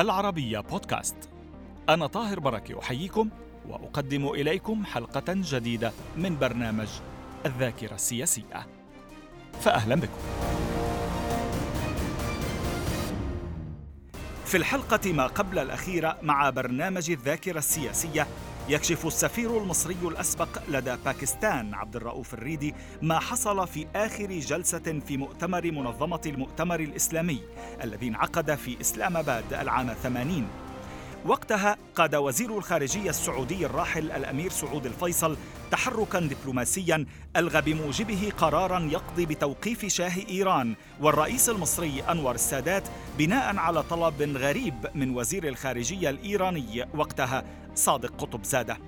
العربية بودكاست. أنا طاهر بركة أحييكم وأقدم إليكم حلقة جديدة من برنامج الذاكرة السياسية. فأهلا بكم. في الحلقة ما قبل الأخيرة مع برنامج الذاكرة السياسية يكشف السفير المصري الأسبق لدى باكستان عبد الرؤوف الريدي ما حصل في آخر جلسة في مؤتمر منظمة المؤتمر الإسلامي الذي انعقد في إسلام آباد العام 80 وقتها قاد وزير الخارجية السعودي الراحل الأمير سعود الفيصل تحركا دبلوماسيا ألغى بموجبه قرارا يقضي بتوقيف شاه إيران. والرئيس المصري أنور السادات بناء على طلب غريب من وزير الخارجية الإيراني وقتها صادق قطب زادة.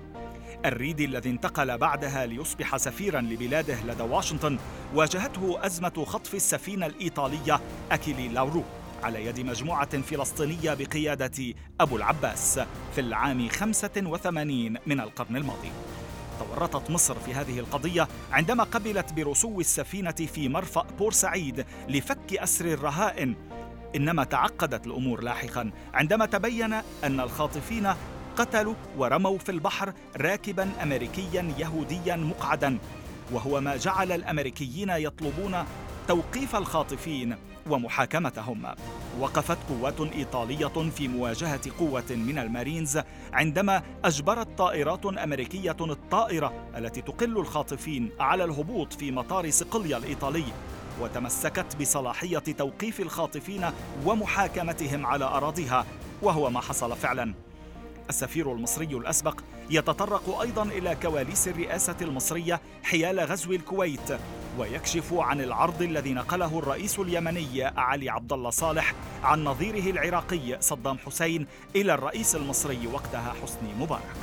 الريدي الذي انتقل بعدها ليصبح سفيرا لبلاده لدى واشنطن واجهته أزمة خطف السفينة الإيطالية أكيلي لاورو. على يد مجموعة فلسطينية بقيادة أبو العباس في العام 85 من القرن الماضي. تورطت مصر في هذه القضية عندما قبلت برسو السفينة في مرفأ بورسعيد لفك أسر الرهائن. إنما تعقدت الأمور لاحقا عندما تبين أن الخاطفين قتلوا ورموا في البحر راكبا أمريكيا يهوديا مقعدا. وهو ما جعل الأمريكيين يطلبون توقيف الخاطفين ومحاكمتهم. وقفت قوات إيطالية في مواجهة قوة من المارينز عندما أجبرت طائرات أمريكية الطائرة التي تقل الخاطفين على الهبوط في مطار صقليه الإيطالي وتمسكت بصلاحية توقيف الخاطفين ومحاكمتهم على أراضيها وهو ما حصل فعلا. السفير المصري الأسبق يتطرق أيضا إلى كواليس الرئاسة المصرية حيال غزو الكويت ويكشف عن العرض الذي نقله الرئيس اليمني علي عبد الله صالح عن نظيره العراقي صدام حسين إلى الرئيس المصري وقتها حسني مبارك.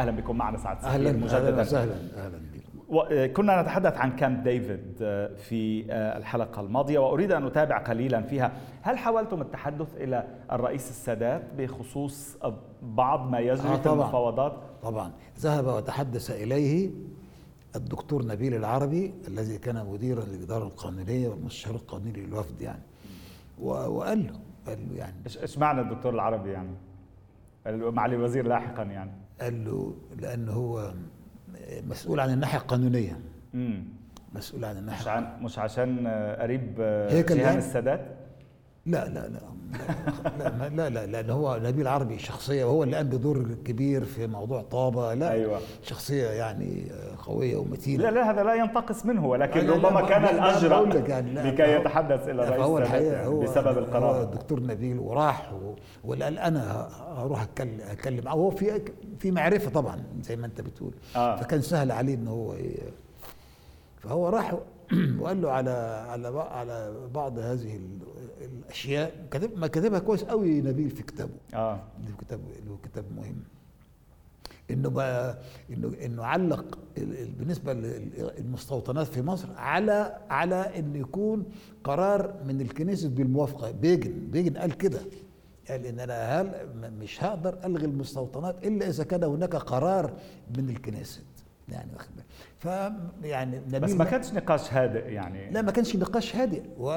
أهلا بكم معنا سعد أهلا مجددا. أهلا. أهلا كنا نتحدث عن كامب ديفيد آه، في آه، الحلقة الماضية وأريد أن أتابع قليلا فيها. هل حاولتم التحدث إلى الرئيس السادات بخصوص بعض ما يجري آه في المفاوضات؟ طبعا. ذهب وتحدث إليه الدكتور نبيل العربي الذي كان مديرا للإدارة القانونية والمستشار القانوني للوفد يعني. وقال له قال له يعني إيش معنى الدكتور العربي يعني؟ معالي الوزير لاحقا يعني. قال له لأنه هو مسؤول عن الناحية القانونية. امم مسؤول عن الناحية مش عن مش عشان قريب جيهان السادات؟ لا لا لا لا لا لا لأن هو نبيل عربي شخصيه وهو اللي قام بدور كبير في موضوع طابه لا أيوة. شخصيه يعني قويه ومتينه لا لا هذا لا ينتقص منه ولكن ربما كان الاجرى يعني لكي يتحدث إلى الرئيس هو الحقيقة هو بسبب القرار هو الدكتور نبيل وراح وقال أنا هروح اتكلم اتكلم هو في في معرفه طبعا زي ما انت بتقول آه. فكان سهل عليه ان هو فهو راح وقال له على على على بعض هذه الاشياء كتب ما كتبها كويس قوي نبيل في كتابه. آه. في كتاب له كتاب مهم. إنه بقى انه إنه علق بالنسبة للمستوطنات في مصر على على إنه يكون قرار من الكنيسة بالموافقة. بيجن بيجن قال كده. قال إن أنا هل مش هقدر ألغي المستوطنات إلا إذا كان هناك قرار من الكنيسة. يعني واخد ف يعني نبيل بس ما كانش نقاش هادئ يعني. لا ما كانش نقاش هادئ. و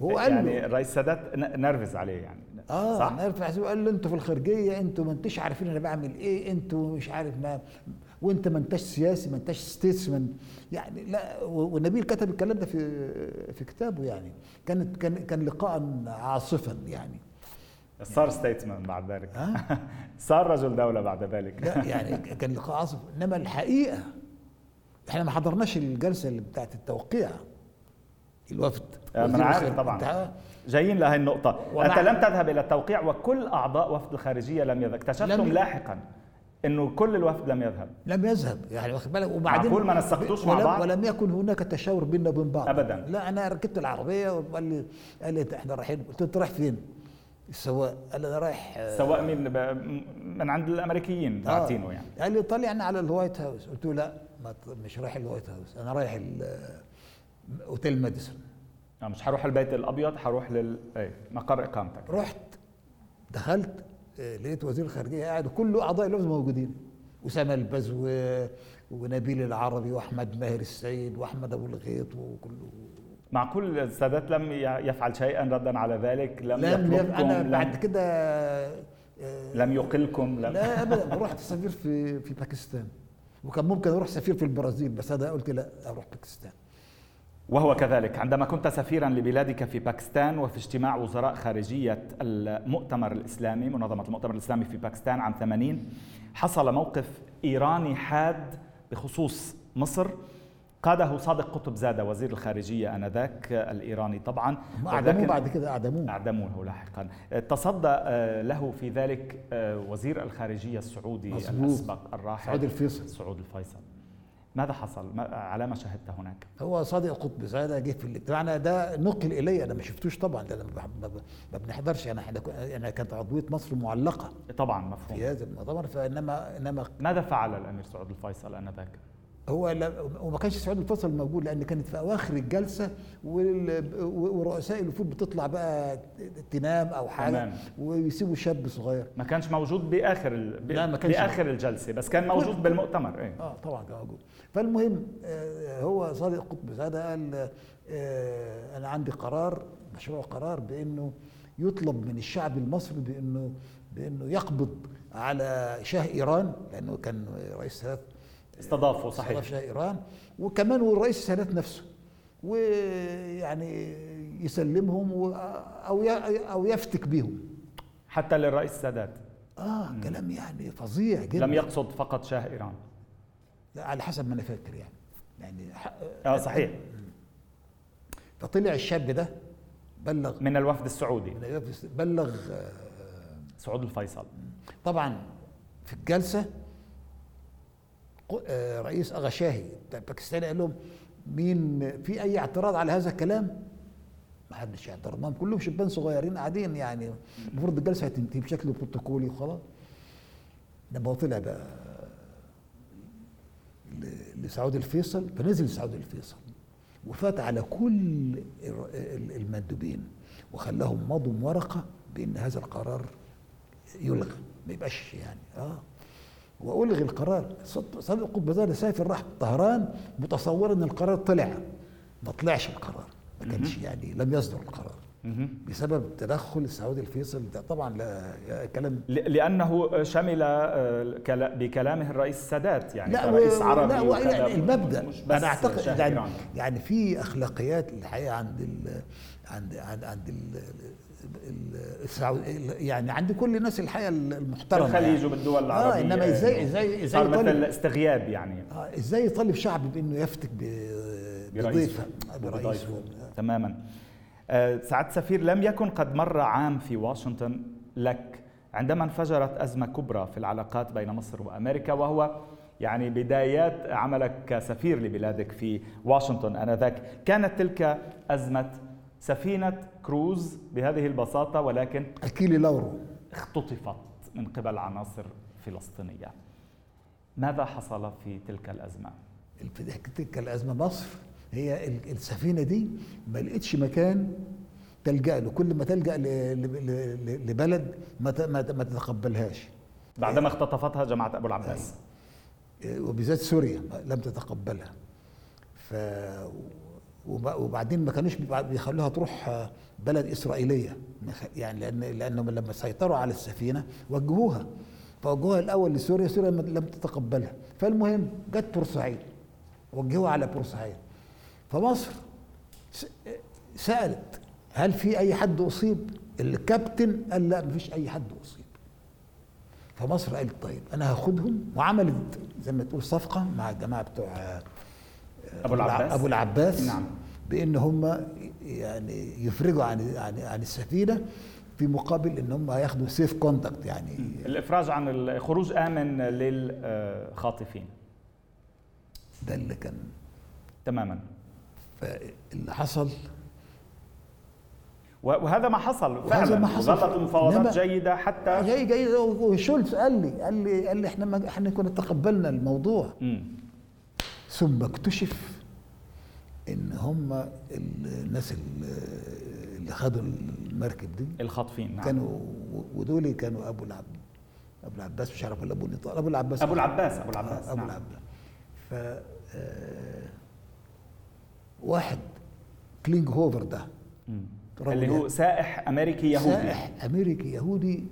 هو قال يعني له الرئيس سادات نرفز عليه يعني. آه صح؟ نرفز عليه وقال له أنتوا في الخارجية أنتوا ما انتش عارفين أنا بعمل إيه أنتوا مش عارف ما وأنت ما انتش سياسي ما انتش ستيتسمان. يعني لا ونبيل كتب الكلام ده في في كتابه يعني. كانت كان كان لقاء عاصفا يعني. صار ستيتسمان بعد ذلك. آه؟ صار رجل دولة بعد ذلك. لا يعني كان لقاء عاصف إنما الحقيقة إحنا ما حضرناش الجلسة اللي بتاعت التوقيع. الوفد. أنا عارف طبعا. جايين لهي النقطة. أنت لم تذهب إلى التوقيع وكل أعضاء وفد الخارجية لم يذهب. اكتشفتم لاحقا إنه كل الوفد لم يذهب. لم يذهب. يعني واخد بالك؟ وبعدين معقول ما نسقتوش مع بعض؟ ولم يكن هناك تشاور بيننا وبين بعض. ابدا. لا أنا ركبت العربية وقال لي قال لي إحنا رايحين. قلت له أنت رايح فين؟ السواق. قال أنا رايح سواق مين؟ من عند الأمريكيين باعتينه آه. يعني. قال لي طلعنا على ال White House. قلت له لا مش رايح ال White House. أنا رايح أوتيل ماديسون آه مش هروح البيت الأبيض هروح لل إيه مقر إقامتك. رحت دخلت آه، لقيت وزير الخارجية قاعد وكل أعضاء الوفد موجودين. أسامة الباز ونبيل العربي وأحمد ماهر السيد وأحمد أبو الغيط وكله. معقول السادات لم يفعل شيئا ردا على ذلك؟ لم, لم يطلبكم؟ أنا لم بعد كده آه، لم يقلكم؟ لم لا ابدا. رحت سفير في في باكستان. وكان ممكن أروح سفير في البرازيل بس أنا قلت لا أروح باكستان. وهو كذلك. عندما كنت سفيرا لبلادك في باكستان وفي اجتماع وزراء خارجية المؤتمر الإسلامي منظمة المؤتمر الإسلامي في باكستان عام 80 حصل موقف إيراني حاد بخصوص مصر. قاده صادق قطب زاده وزير الخارجية آنذاك الإيراني طبعا. أعدموه بعد كده أعدموه. أعدموه لاحقا. تصدى آه، له في ذلك آه، وزير الخارجية السعودي مزبوط. الأسبق الراحل سعود الفيصل. سعود الفيصل. ماذا حصل؟ على ما شاهدت هناك؟ هو صادق قطب زاده جه في الاجتماع ده نقل إلي أنا ما شفتوش طبعا ده ما بنحضرش أنا إحنا يعني كانت عضوية مصر معلقة طبعا مفهوم في هذا المؤتمر فانما إنما ماذا فعل الأمير سعود الفيصل آنذاك؟ هو وما كانش سعود الفصل موجود لأن كانت في أواخر الجلسة ورؤساء الوفود بتطلع بقى تنام أو حاجة تمام. ويسيبوا شاب صغير. ما كانش موجود بآخر ال... لا ما كانش. بآخر الجلسة بس كان موجود بالمؤتمر إيه. آه طبعا كان موجود. فالمهم آه هو صادق قطب زاده قال آه أنا عندي قرار مشروع قرار بإنه يطلب من الشعب المصري بانه بإنه يقبض على شاه إيران لأنه كان رئيس ثلاث استضافوا صحيح. استضاف إيران. وكمان والرئيس السادات نفسه ويعني يسلمهم أو أو يفتك بهم. حتى للرئيس السادات آه مم. كلام يعني فظيع جدا. لم يقصد فقط شاه إيران. لا على حسب ما أنا فاكر يعني. يعني آه صحيح. فطلع الشاب ده بلغ من الوفد السعودي. من الوفد بلغ آه سعود الفيصل. طبعا في الجلسة رئيس اغاشاهي الباكستاني قال لهم مين في أي اعتراض على هذا الكلام؟ ما حدش يعترض. ما كلهم شبان صغيرين قاعدين يعني. المفروض الجلسة هتنتهي بشكل بروتوكولي وخلاص. لما طلع بقى. لسعود الفيصل. فنزل سعود الفيصل. وفات على كل المندوبين. وخلاهم مضوا ورقه بإن هذا القرار يلغى. ما يبقاش يعني. آه. وألغي القرار. صدق قطب سافر راح طهران متصور إن القرار طلع. ما طلعش القرار. ما كانش يعني لم يصدر القرار. بسبب تدخل السعودي الفيصل. ده طبعا لا كلام. لأنه شمل آه، بكلامه الرئيس السادات يعني لا رئيس عربي لا يعني المبدأ. أنا أعتقد يعني, يعني في أخلاقيات الحقيقة عند ال عند عند, عند يعني عند كل الناس الحقيقة المحترمة الخليج يعني. وبالدول آه، العربية آه انما إزاي إزاي إزاي صار مثل استغياب يعني. آه إزاي يطالب شعب بإنه يفتك بضيفه برئيسه. تماما. آه سعاده سفير لم يكن قد مر عام في واشنطن لك عندما انفجرت أزمة كبرى في العلاقات بين مصر وأمريكا وهو يعني بدايات عملك كسفير لبلادك في واشنطن آنذاك. كانت تلك أزمة سفينة كروز بهذه البساطة ولكن أكيلي لورو. اختطفت من قبل عناصر فلسطينية. ماذا حصل في تلك الأزمة؟ في تلك الأزمة مصر هي السفينة دي ما لقيتش مكان تلجأ له. كل ما تلجأ لبلد ما تتقبلهاش. بعدما اختطفتها جماعة أبو العباس. وبالذات سوريا لم تتقبلها. ف وبعدين ما كانوش بيخلوها تروح بلد إسرائيلية. يعني لأن لانهم لما سيطروا على السفينة وجهوها. فوجهوها الأول لسوريا سوريا لم تتقبلها. فالمهم جت بورسعيد وجهوها على بورسعيد فمصر سألت هل في أي حد أصيب؟ الكابتن قال لا مفيش أي حد أصيب. فمصر قالت طيب أنا هاخدهم وعملت زي ما تقول صفقة مع الجماعة بتوع أبو العباس. أبو العباس. نعم. بأن هم يعني يفرجوا عن عن عن السفينة في مقابل إن هم ياخدوا سيف كونتاكت يعني. الإفراج عن الخروج آمن للخاطفين. ده اللي كان تماما. فاللي حصل. وهذا ما حصل فعلا. ما حصل. ظلت المفاوضات جيدة حتى جيده جيده وشولتز قال لي قال لي قال لي إحنا ما إحنا كنا تقبلنا الموضوع. ثم اكتشف إن هم الناس اللي خدوا المركب دي الخاطفين نعم. كانوا ودول كانوا أبو العب أبو العباس مش عارف ولا أبو نطال أبو العباس. أبو العباس أبو العباس أبو نعم. العباس. ف آه، واحد كلينج هوفر ده اللي هو سائح أمريكي يهودي. سائح أمريكي يهودي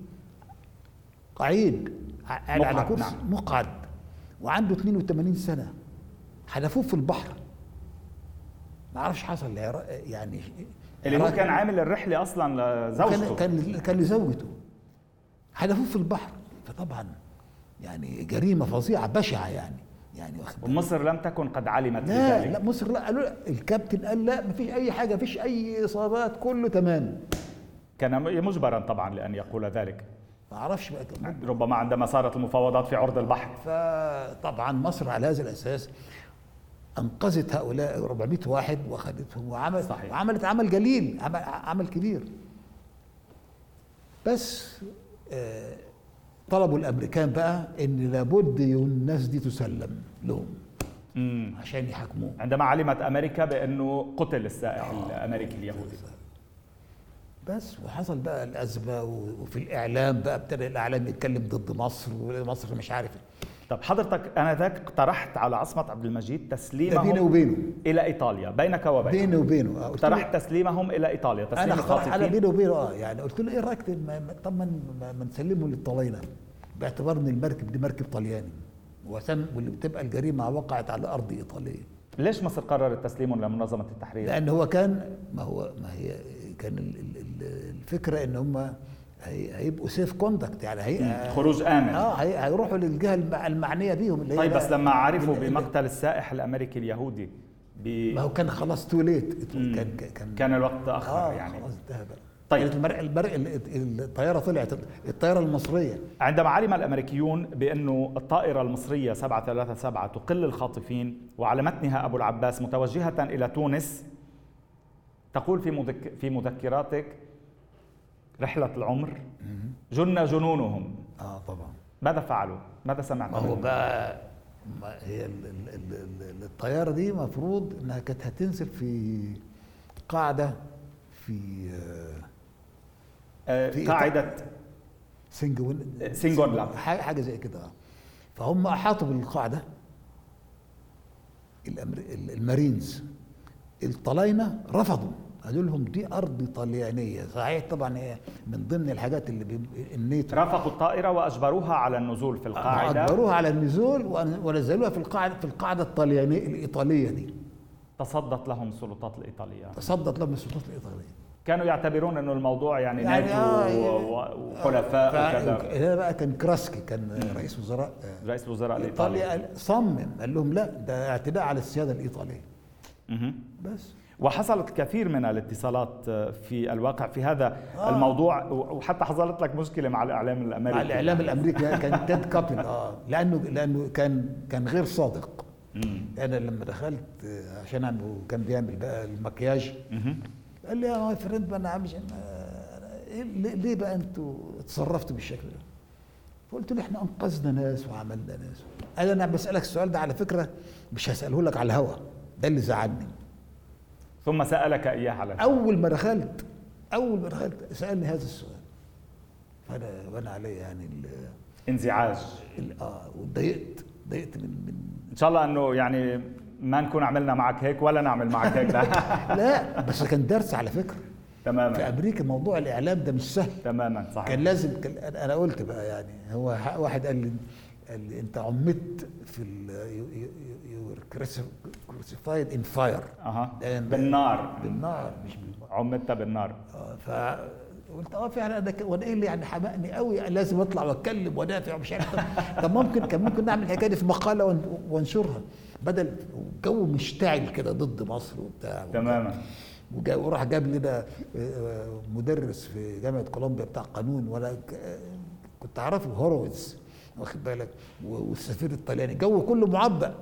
قعيد على كرسي نعم. مقعد وعنده 82 سنة. حذفوه في البحر. ما أعرفش حصل يعني اللي هو كان عامل الرحلة أصلا لزوجته. كان كان لزوجته. حذفوه في البحر. فطبعا يعني جريمة فظيعة بشعة يعني. يعني ومصر لم تكن قد علمت لا بذلك. لا مصر لا قالوا الكابتن قال لا ما فيش أي حاجة ما فيش أي إصابات كله تمام. كان مجبرا طبعا لأن يقول ذلك. ما أعرفش بقى. ربما عندما صارت المفاوضات في عرض البحر. فطبعا مصر على هذا الأساس أنقذت هؤلاء 400 واحد وأخذتهم وعملت صحيح. وعملت عمل جليل عمل, عمل كبير بس آه طلبوا الأمريكان بقى إن لابد الناس دي تسلم لهم مم. عشان يحاكموه عندما علمت أمريكا بأنه قتل السائح آه. الأمريكي اليهودي بس وحصل بقى الأزمة وفي الإعلام بقى ابتدى الإعلام يتكلم ضد مصر ومصر مش عارف طب حضرتك انذاك اقترحت على عصمت عبد المجيد تسليمهم بيني وبينه. إلى إيطاليا. بينك وبينه. بيني وبينه. آه، اقترحت تسليمهم إلى إيطاليا. تسليم أنا اقترحت على بيني وبينه آه يعني قلت له إيه رأيك طب ما نسلمه للطلاينه باعتبار إن المركب دي مركب طلياني. وسم واللي بتبقى الجريمة وقعت على أرض ايطاليه ليش مصر قررت تسليمهم لمنظمه التحرير؟ لأن هو كان ما هو ما هي كان الفكرة إن هم هيبقوا safe conduct يعني هي خروج آمن. آه هيروحوا للجهة المعنية بيهم اللي طيب بس لما عرفوا بمقتل السائح الأمريكي اليهودي ما هو كان خلاص too late كان كان كان الوقت تاخر آه يعني. خلاص انتهى طيب. المرء المرء الطيارة طلعت. الطيارة المصرية. عندما علم الأمريكيون بانه الطائرة المصرية 737 تقل الخاطفين وعلى متنها أبو العباس متوجهة إلى تونس تقول في مذك في مذكراتك رحلة العمر. جن جنونهم. آه طبعا. ماذا فعلوا؟ ماذا سمعت؟ ما هو بقى ما هي الطيارة دي مفروض إنها كانت هتنزل في قاعدة في آه، في قاعدة سنجون سنجون لا حاجة زي كده. فهم أحاطوا بالقاعدة. المارينز. الطلاينة رفضوا. قالوا لهم دي أرض طليانية. صحيح طبعا هي من ضمن الحاجات اللي النيتو رافقوا الطائرة وأجبروها على النزول في القاعدة. أجبروها على النزول ونزلوها في القاعده في القاعدة الطليانية الإيطالية دي. تصدت لهم السلطات الإيطالية. تصدت لهم السلطات الإيطالية. كانوا يعتبرون إنه الموضوع يعني, يعني ناتو آه وحلفاء وكذا. هنا بقى كان كراكسي كان رئيس وزراء رئيس وزراء الايطاليا صمم قال لهم لا ده اعتداء على السيادة الإيطالية. بس. وحصلت الكثير من الاتصالات في الواقع في هذا آه. الموضوع وحتى حصلت لك مشكلة مع الإعلام الأمريكي. مع الإعلام الأمريكي كان تيد كوبل آه. لأنه لأنه كان كان غير صادق. مم. أنا لما دخلت عشان كان بيعمل بقى المكياج قال لي يا my friend ما أنا مش ليه بقى أنتوا تصرفتوا بالشكل ده؟ فقلت له إحنا أنقذنا ناس وعملنا ناس. قال أنا بسألك السؤال ده على فكرة مش هسأله لك على الهوا. ده اللي زعلني. ثم سألك اياه على أول ما دخلت أول ما دخلت سألني هذا السؤال. فأنا وأنا علي يعني انزعاج. آه واتضايقت. ضايقت من من إن شاء الله إنه يعني ما نكون عملنا معك هيك ولا نعمل معك هيك لا. لا بس كان درس على فكرة. تماما. في أمريكا موضوع الإعلام ده مش سهل. تماما صحيح. كان لازم كان أنا قلت بقى يعني هو واحد قال لي قال لي انت عمدت في ال you crucified in fire أها. بالنار. بالنار مش عمدت بالنار. آه ف قلت آه فعلا أنا وأنا إيه اللي يعني حمقني قوي؟ لازم أطلع وأتكلم وأدافع ومش عارف طب ممكن كان ممكن نعمل الحكاية دي في مقالة وانشرها بدل جو مشتعل كده ضد مصر وبتاع. تماما. وراح جاب لنا آه، مدرس في جامعة كولومبيا بتاع قانون وأنا كنت أعرفه هورويتز. واخد بالك؟ والسفير الطلياني جو كله معبأ.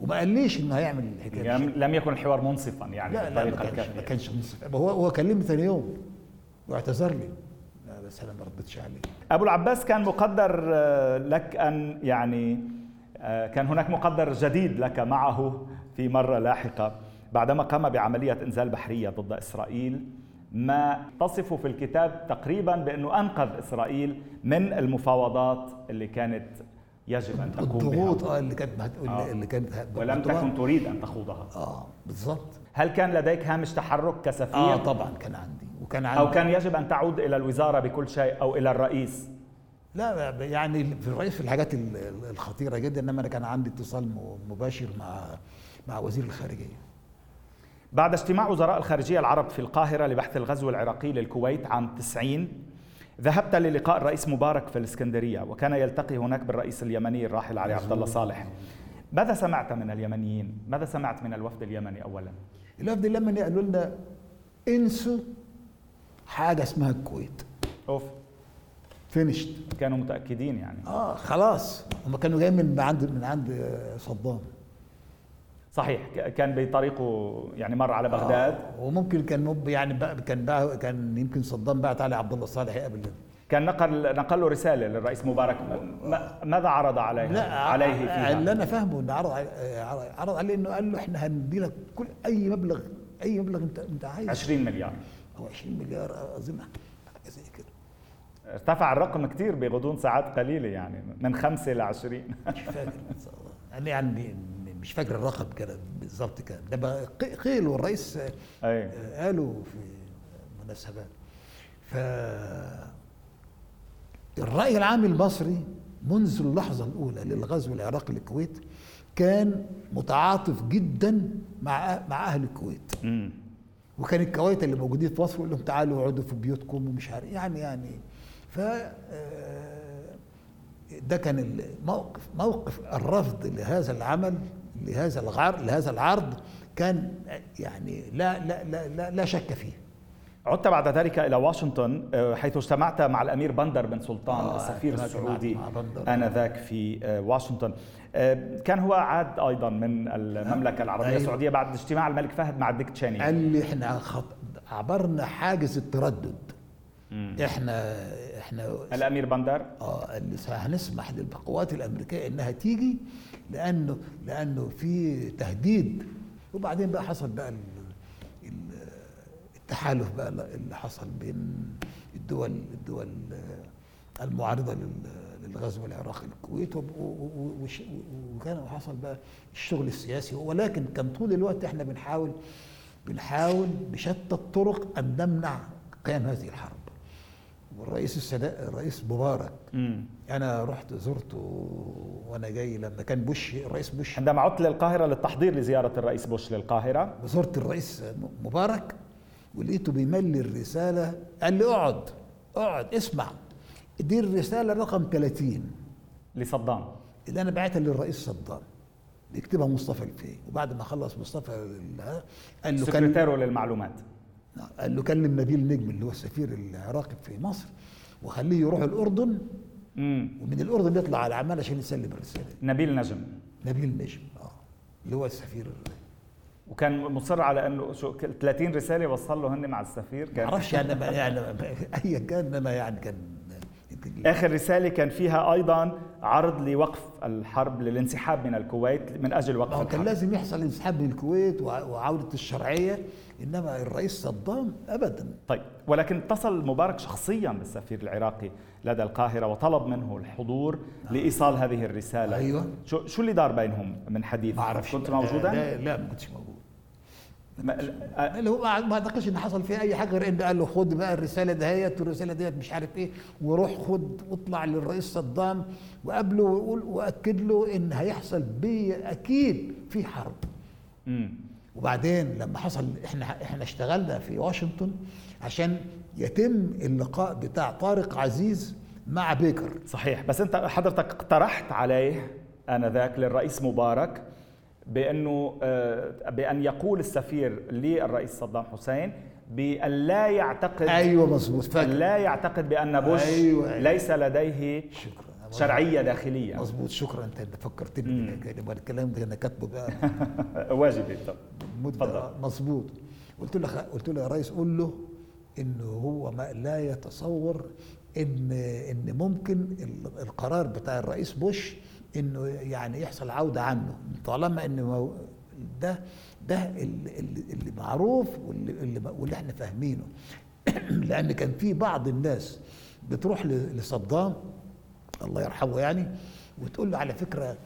وما قاليش إنه هيعمل الحكاية يعني لم يكن الحوار منصفا يعني لا لا ما كانش, ما كانش منصف هو هو كلمني ثاني يوم. واعتذر لي. لا بس أنا ما ردتش عليه أبو العباس كان مقدر آه، لك أن يعني آه، كان هناك مقدر جديد لك معه في مرة لاحقة بعدما قام بعملية إنزال بحرية ضد إسرائيل. ما تصف في الكتاب تقريبا بأنه أنقذ إسرائيل من المفاوضات اللي كانت يجب أن تقوم الضغوط آه اللي كانت آه. اللي كانت ولم تكن تريد أن تخوضها. آه بالضبط. هل كان لديك هامش تحرك كسفير؟ آه طبعا كان عندي. وكان عندي. أو كان يجب أن تعود إلى الوزارة بكل شيء أو إلى الرئيس؟ لا يعني في الرئيس في الحاجات الخطيرة جدا إنما أنا كان عندي اتصال مباشر مع مع وزير الخارجية. بعد اجتماع وزراء الخارجية العرب في القاهرة لبحث الغزو العراقي للكويت عام 90 ذهبت للقاء الرئيس مبارك في الإسكندرية وكان يلتقي هناك بالرئيس اليمني الراحل علي عبد الله صالح. ماذا سمعت من اليمنيين؟ ماذا سمعت من الوفد اليمني اولا؟ الوفد اليمني قالوا لنا انسوا حاجة اسمها الكويت. أوف. فينيشت. كانوا متأكدين يعني. آه خلاص. هم كانوا جايين من عند من عند صدام. صحيح كان بطريقه يعني مر على بغداد. آه وممكن كان يعني كان كان يمكن صدام بعت علي عبد الله صالح قبل كان نقل نقل له رسالة للرئيس مبارك. ماذا عرض عليه لا عليه فيها؟ اللي أنا فاهمه إنه عرض عرض عليه إنه قال له إحنا هندي لك كل أي مبلغ أي مبلغ انت أنت عايزه. 20 مليار. أو 20 مليار اظن حاجة زي كده. ارتفع الرقم كثير بغضون ساعات قليلة يعني من خمسة ل 20 مش فاكر يعني يعني مش فاكر الرقم كده بالظبط كده. ده قيل والرئيس قالوا في مناسبات ف الرأي العام المصري منذ اللحظة الأولى للغزو العراقي للكويت كان متعاطف جدا مع مع أهل الكويت. وكان الكويت اللي موجودين في مصر يقول لهم تعالوا اقعدوا في بيوتكم ومش عارف يعني يعني. ف آه، ده كان الموقف موقف الرفض لهذا العمل لهذا العرض لهذا العرض كان يعني لا لا لا لا, لا شك فيه. عدت بعد ذلك إلى واشنطن آه، حيث اجتمعت مع الأمير بندر بن سلطان آه السفير السعودي آنذاك في آه، واشنطن. آه، كان هو عاد أيضا من المملكة العربية أيوة. السعودية بعد اجتماع الملك فهد مع ديك تشاني قال لي إحنا عبرنا حاجز التردد. مم. إحنا إحنا الأمير بندر؟ آه هنسمح للقوات الأمريكية إنها تيجي لأنه لأنه في تهديد. وبعدين بقى حصل بقى التحالف بقى اللي حصل بين الدول الدول المعارضة للغزو العراقي للكويت وكان حصل بقى الشغل السياسي. ولكن كان طول الوقت إحنا بنحاول بنحاول بشتى الطرق أن نمنع قيام هذه الحرب. والرئيس السادات الرئيس مبارك. مم. أنا رحت زرته وأنا جاي لما كان بوش الرئيس بوش. عندما عدت للقاهرة للتحضير لزيارة الرئيس بوش للقاهرة. زرت الرئيس مبارك ولقيته بيملي الرسالة قال لي اقعد اقعد اسمع. دي الرسالة رقم 30 لصدام. اللي أنا بعتها للرئيس صدام. بيكتبها مصطفى الفقي وبعد ما خلص مصطفى قال له سكرتيره للمعلومات. قال له كلم نبيل نجم اللي هو السفير العراقي في مصر وخليه يروح الأردن. مم. ومن الأردن يطلع على عمان عشان يسلم الرساله نبيل نجم. نبيل نجم آه اللي هو السفير وكان مصر على إنه شو 30 رسالة وصل له هن مع السفير. كان ما أعرفش يعني يعني ايا كان أنا يعني كان آخر رسالة كان فيها أيضا عرض لوقف الحرب للانسحاب من الكويت من أجل وقف الحرب كان لازم يحصل انسحاب من الكويت وعودة الشرعية إنما الرئيس صدام ابدا. طيب ولكن اتصل مبارك شخصيا بالسفير العراقي لدى القاهرة وطلب منه الحضور نعم. لإيصال هذه الرسالة. أيوه. شو شو اللي دار بينهم من حديث؟ ما كنت موجودا؟ لا لا ما كنتش موجود. اللي هو ما اعتقدش ان حصل فيه اي حاجة غير ان قال له خد بقى الرسالة دهيت والرسالة ديت مش عارف إيه وروح خد واطلع للرئيس صدام وقابله ويقول وأكد له إن هيحصل بي أكيد في حرب. امم وبعدين لما حصل إحنا إحنا اشتغلنا في واشنطن عشان يتم اللقاء بتاع طارق عزيز مع بيكر. صحيح. بس أنت حضرتك اقترحت عليه آنذاك للرئيس مبارك بأنه آه، بأن يقول السفير للرئيس صدام حسين بأن لا يعتقد أيوه مظبوط. لا يعتقد بأن بوش أيوة أيوة. ليس لديه شكرا. شرعية داخلية. مظبوط. شكرا. أنت فكرتني الكلام ده أنا كاتبه بقى. واجبي. طب تفضل. مظبوط. قلت له قلت له يا ريس قول له إنه هو ما لا يتصور إن إن ممكن القرار بتاع الرئيس بوش إنه يعني يحصل عودة عنه طالما إنه ده ده اللي, اللي معروف واللي, واللي إحنا فاهمينه. لأن كان في بعض الناس بتروح لصدام الله يرحمه يعني وتقول له على فكرة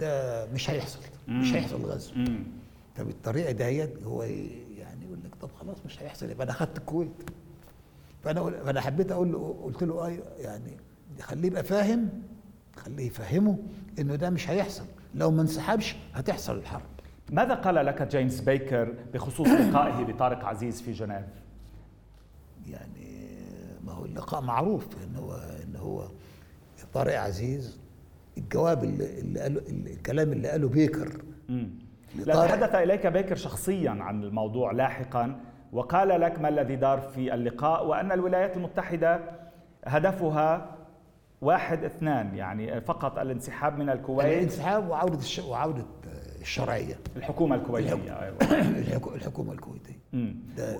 ده مش هيحصل مش هيحصل غزو. فبالطريقه ديت هو يعني يقول لك طب خلاص مش هيحصل يبقى أنا اخذت الكويت. فأنا فأنا حبيت أقول له قلت له أيوه يعني خليه يبقى فاهم خليه يفهمه إنه ده مش هيحصل. لو ما انسحبش هتحصل الحرب. ماذا قال لك جيمس بيكر بخصوص لقائه بطارق عزيز في جنيف؟ يعني ما هو اللقاء معروف إن هو إن هو طارق عزيز الجواب اللي, اللي قاله الكلام اللي قاله بيكر. لا تحدث إليك بيكر شخصيا عن الموضوع لاحقا وقال لك ما الذي دار في اللقاء وأن الولايات المتحدة هدفها واحد اثنان يعني فقط الانسحاب من الكويت. الانسحاب وعودة الش... وعودة الشرعية. الحكومة الكويتية أيوه. الحكومة الكويتية.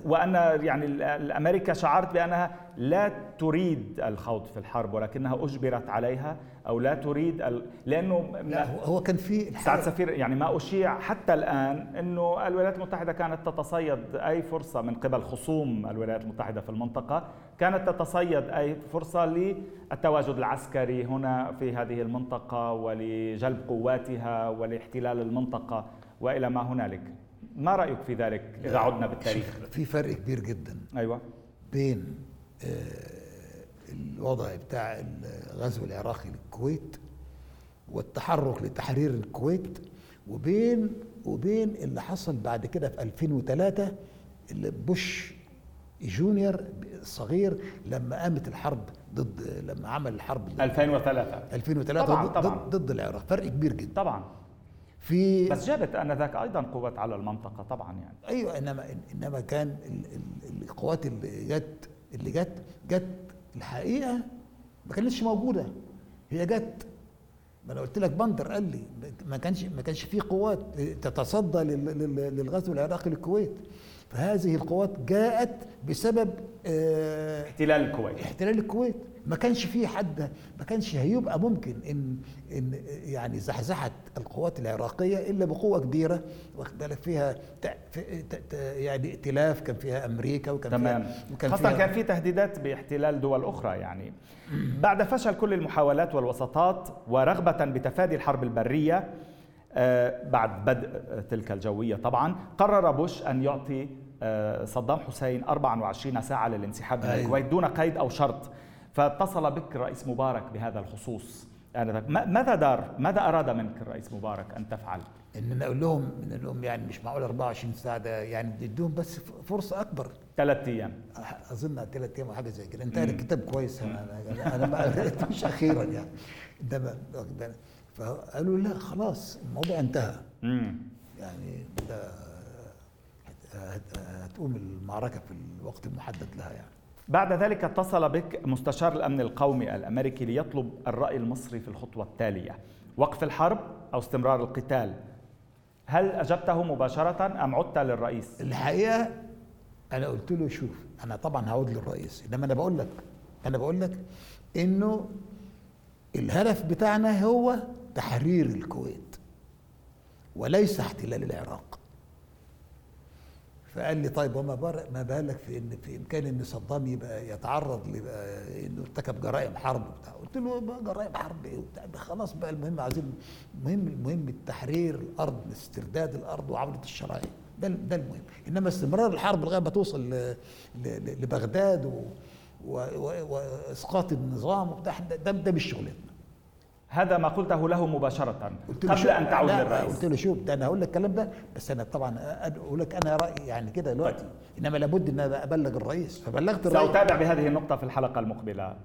وأن يعني الامريكا شعرت بأنها لا تريد الخوض في الحرب ولكنها أجبرت عليها أو لا تريد ال... لأنه لا هو كان في سعد سفير يعني ما أشيع حتى الآن إنه الولايات المتحدة كانت تتصيد أي فرصة من قبل خصوم الولايات المتحدة في المنطقة كانت تتصيد أي فرصة للتواجد العسكري هنا في هذه المنطقة ولجلب قواتها ولاحتلال المنطقة وإلى ما هنالك. ما رأيك في ذلك إذا عدنا بالتاريخ؟ في فرق كبير جدا. أيوه. بين الوضع بتاع الغزو العراقي للكويت والتحرك لتحرير الكويت وبين وبين اللي حصل بعد كده في 2003 اللي بوش جونيور صغير لما قامت الحرب ضد لما عمل الحرب 2003 2003 طبعا ضد, طبعا. ضد العراق. فرق كبير جدا. طبعا. في بس جابت آنذاك أيضا قوات على المنطقة طبعا يعني. أيوه انما إنما كان القوات اللي جت اللي جت جت الحقيقة ما كانتش موجودة. هي جت. ما أنا قلت لك بندر قال لي ما كانش ما كانش في قوات تتصدى للغزو العراقي للكويت. فهذه القوات جاءت بسبب آه احتلال الكويت. احتلال الكويت. ما كانش في حد ما كانش هيبقى ممكن إن إن يعني زحزحت القوات العراقية إلا بقوة كبيرة واخد بالك فيها يعني ائتلاف كان فيها أمريكا وكان تمام. فيها وكان خاصة فيها كان في تهديدات باحتلال دول أخرى يعني. بعد فشل كل المحاولات والوساطات ورغبة بتفادي الحرب البرية بعد بدء تلك الجوية طبعا قرر بوش أن يعطي صدام حسين 24 ساعة للانسحاب من الكويت دون قيد أو شرط. فاتصل بك الرئيس مبارك بهذا الخصوص آنذاك. ماذا دار ماذا أراد منك الرئيس مبارك أن تفعل؟ إن أقول لهم إن لهم يعني مش معقول 24 ساعة ده يعني بديهم بس فرصة أكبر. ثلاث أيام. أظن ثلاث أيام أو حاجة زي كده. انت الكتاب كويس. أنا أنا ما قريتوش أخيرا يعني. انما فقالوا لا خلاص الموضوع انتهى. مم. يعني ده هتقوم المعركة في الوقت المحدد لها يعني. بعد ذلك اتصل بك مستشار الأمن القومي الأمريكي ليطلب الرأي المصري في الخطوة التالية. وقف الحرب أو استمرار القتال. هل أجبته مباشرة أم عدت للرئيس؟ الحقيقة أنا قلت له شوف أنا طبعا هعود للرئيس إنما أنا بقول لك أنا بقول لك إنه الهدف بتاعنا هو تحرير الكويت وليس احتلال العراق. فقال لي طيب وما ما بالك في ان في إمكان إن صدام يبقى يتعرض لبقى إنه ارتكب جرائم حرب وبتاع. قلت له بقى جرائم حرب إيه وبتاع؟ خلاص بقى المهم عايزين المهم المهم التحرير الأرض استرداد الأرض وعودة الشرائع. ده ده المهم. إنما استمرار الحرب لغاية ما توصل لبغداد وإسقاط النظام وبتاع ده ده مش شغلتنا. هذا ما قلته له مباشرة قبل أن تعود للرئيس. قلت له شوف ده أنا هقول لك الكلام ده بس أنا طبعا أقول لك أنا رأيي يعني كده دلوقتي. طيب. إنما لابد أن أنا أبلغ الرئيس. فبلغت الرئيس. سأتابع بهذه النقطة في الحلقة المقبلة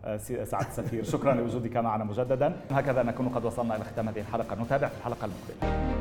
سعد السفير. شكرا لوجودك معنا مجددا. هكذا نكون قد وصلنا إلى ختام هذه الحلقة. نتابع في الحلقة المقبلة.